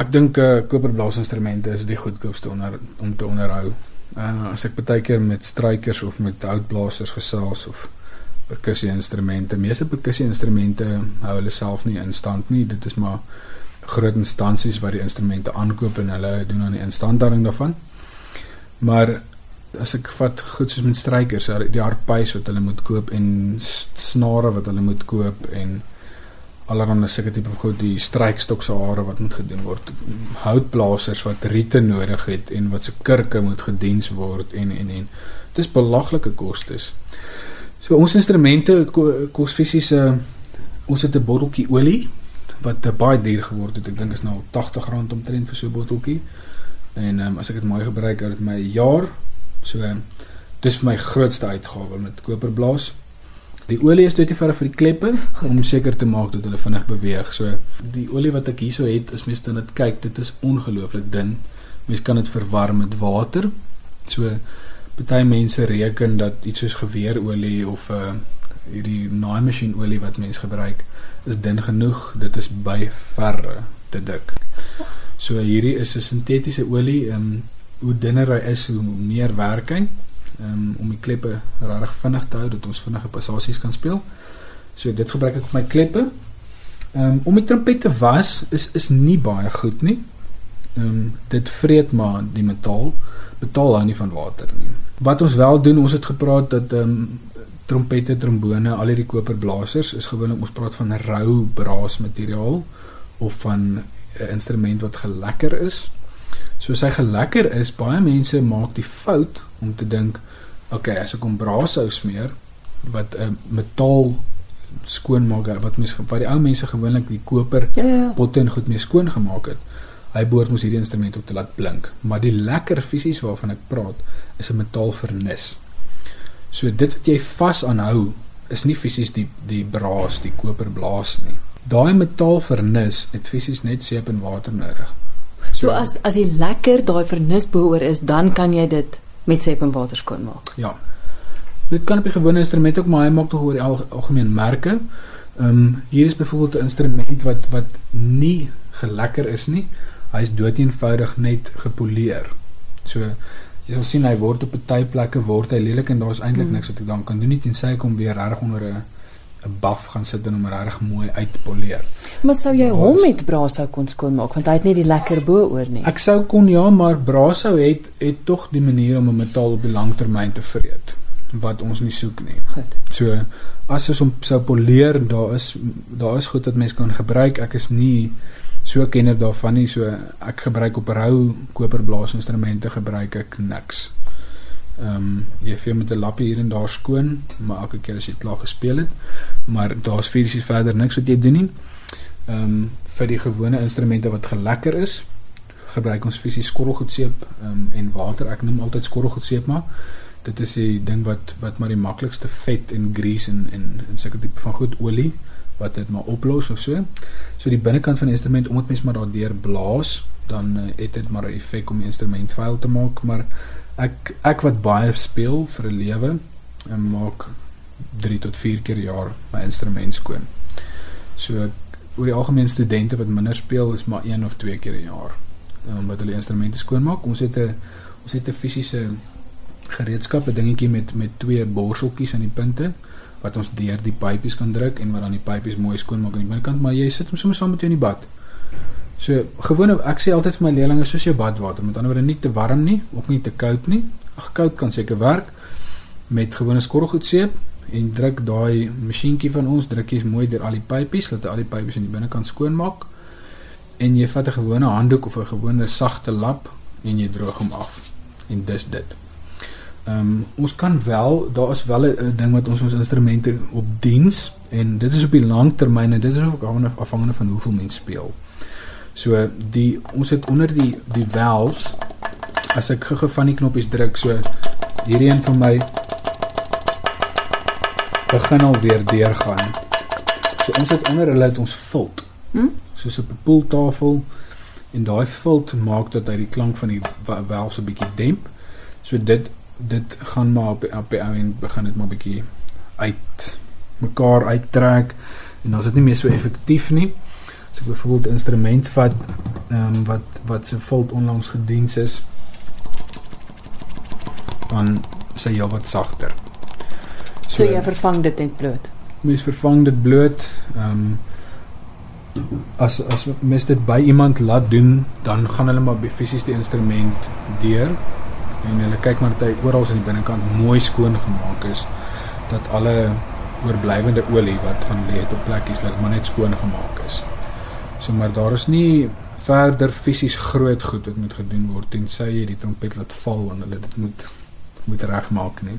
Ek dink uh, koperblasinstrumente is die goedkoopste onder om te onderhou. Uh, as ek baie keer met strykers of met houtblasers gesels of perkussie instrumente, meeste perkussie instrumente hou hulle self nie in stand nie. Dit is maar groot instansies wat die instrumente aankoop en hulle doen aan die instandhouding daarvan. Maar as ek vat goed soos met strykers, die harpies wat hulle moet koop en snare wat hulle moet koop en allerhande sulke tipe goed, die strykstokse hare wat moet gedoen word, houtblasers wat riete nodig het en wat se kurke moet gediens word en en en dit is belaglike kostes. So ons instrumente kos fisies 'n ons het 'n botteltjie olie wat baie duur geword het. Ek dink is nou R80 omtrent vir so 'n botteltjie. En um, as ek dit mooi gebruik, het dit my jaar. So dis my grootste uitgawe met koperblaas. Die olie is dit vir vir die kleppe Goed. om seker te maak dat hulle vinnig beweeg. So die olie wat ek hierso het, is mens dan dit kyk, dit is ongelooflik dun. Mens kan dit verwarm met water. So Party mense reken dat iets soos geweerolie of 'n uh, hierdie naaimasjien olie wat mense gebruik is dun genoeg. Dit is by verre te dik. So hierdie is 'n sintetiese olie. Ehm um, hoe dunner hy is, hoe meer werk hy. Um, om die kleppe regtig vinnig te hou dat ons vinnige passasies kan speel. So dit gebruik ek op my kleppe. Um, om die trompet te was is is nie baie goed nie. Ehm um, dit vreet maar die metaal. Betaal hou nie van water nie. Wat ons wel doen, ons het gepraat dat ehm um, trompette, trombone, al hierdie koperblasers is gewoonlik ons praat van rou braasmateriaal of van 'n instrument wat gelekker is. So as hy gelekker is, baie mense maak die fout om te dink, okay, as ek hom braashou smeer wat 'n metaal skoonmaak wat mense wat die ou mense gewoonlik die koper ja, ja, ja. potte en goed mee skoon gemaak het hy behoort mos hierdie instrument op te laat blink. Maar die lekker fisies waarvan ek praat, is 'n metaalvernis. So dit wat jy vas aanhou, is nie fisies die die braas, die koperblaas nie. Daai metaalvernis het fisies net seep en water nodig. So, so as as jy lekker daai vernis behoor is, dan kan jy dit met seep en water skoon maak. Ja. Dit kan op 'n gewone instrument ook maar hy maak tog oor die al, algemeen merke. Ehm um, hier is byvoorbeeld 'n instrument wat wat nie gelekker is nie hy is doeteenvoudig net gepoleer. So jy sal sien hy word op baie plekke word hy lelik en daar's eintlik mm. niks wat ek dan kan doen nie tensy ek hom weer reg onder 'n 'n buff gaan sit en hom reg mooi uitpoleer. Maar sou jy hom met brasou kon skoon maak want hy het nie die lekker bo oor nie. Ek sou kon ja, maar brasou het het tog die manier om 'n metaal op die langtermyn te vreet wat ons nie soek nie. Goed. So as ons hom sou poleer, daar is daar is goed wat mense kan gebruik. Ek is nie so kenner daarvan nie so ek gebruik op rou koperblasinstrumente gebruik ek niks. Ehm um, jy vee met 'n lappie hier en daar skoon, maar elke keer as jy klaar gespeel het, maar daar's fisies verder niks wat jy doen nie. Ehm um, vir die gewone instrumente wat gelekker is, gebruik ons fisies skorrelgoedseep ehm um, en water. Ek noem altyd skorrelgoedseep maar dit is die ding wat wat maar die maklikste vet en grease en en, en sulke tipe van goed olie wat dit maar oplos of so. So die binnekant van die instrument omdat mens maar daardeur blaas, dan uh, het dit maar 'n effek om die instrument vuil te maak, maar ek ek wat baie speel vir 'n lewe en maak 3 tot 4 keer per jaar my instrument skoon. So oor die algemeen studente wat minder speel is maar 1 of 2 keer 'n jaar om wat hulle instrumente skoon maak. Ons het 'n ons het 'n fisiese gereedskap, 'n dingetjie met met twee borseltjies aan die punte wat ons deur die pypies kan druk en wat dan die pypies mooi skoon maak aan die binnekant, maar jy sit hom sommer saam met jou in die bad. So gewone ek sê altyd vir my leerlinge soos jou badwater, met ander woorde nie te warm nie, ook nie te koud nie. Ag koud kan seker werk met gewone skorrelgoedseep en druk daai masjienkie van ons druk jy mooi deur al die pypies dat al die pypies aan die binnekant skoon maak. En jy vat 'n gewone handdoek of 'n gewone sagte lap en jy droog hom af. En dis dit. Ehm um, ons kan wel daar is wel 'n ding wat ons ons instrumente op diens en dit is op die lang termyn en dit is ook afhangende van hoeveel mense speel. So die ons het onder die die valves as ek gou van die knoppies druk so hierdie een van my begin al weer deurgaan. So ons het onder hulle het ons vult. Hm? Soos op 'n pooltafel en daai vult maak dat hy die klank van die valves 'n bietjie demp. So dit dit gaan maar op op die ou en begin dit maar bietjie uit mekaar uittrek en dan is dit nie meer so effektief nie. As ek byvoorbeeld 'n instrument vat ehm um, wat wat se volt onlangs gediens is, dan sy heel wat sagter. So, so jy vervang dit net bloot. Mens vervang dit bloot. Ehm um, as as mens dit by iemand laat doen, dan gaan hulle maar fisies die instrument deur en hulle kyk maar dat hy oral aan die binnekant mooi skoon gemaak is dat alle oorblywende olie wat van lê het op plekkies laat maar net skoon gemaak is. So maar daar is nie verder fisies groot goed wat moet gedoen word tensy jy die trompet laat val en hulle dit moet moet regmaak nie.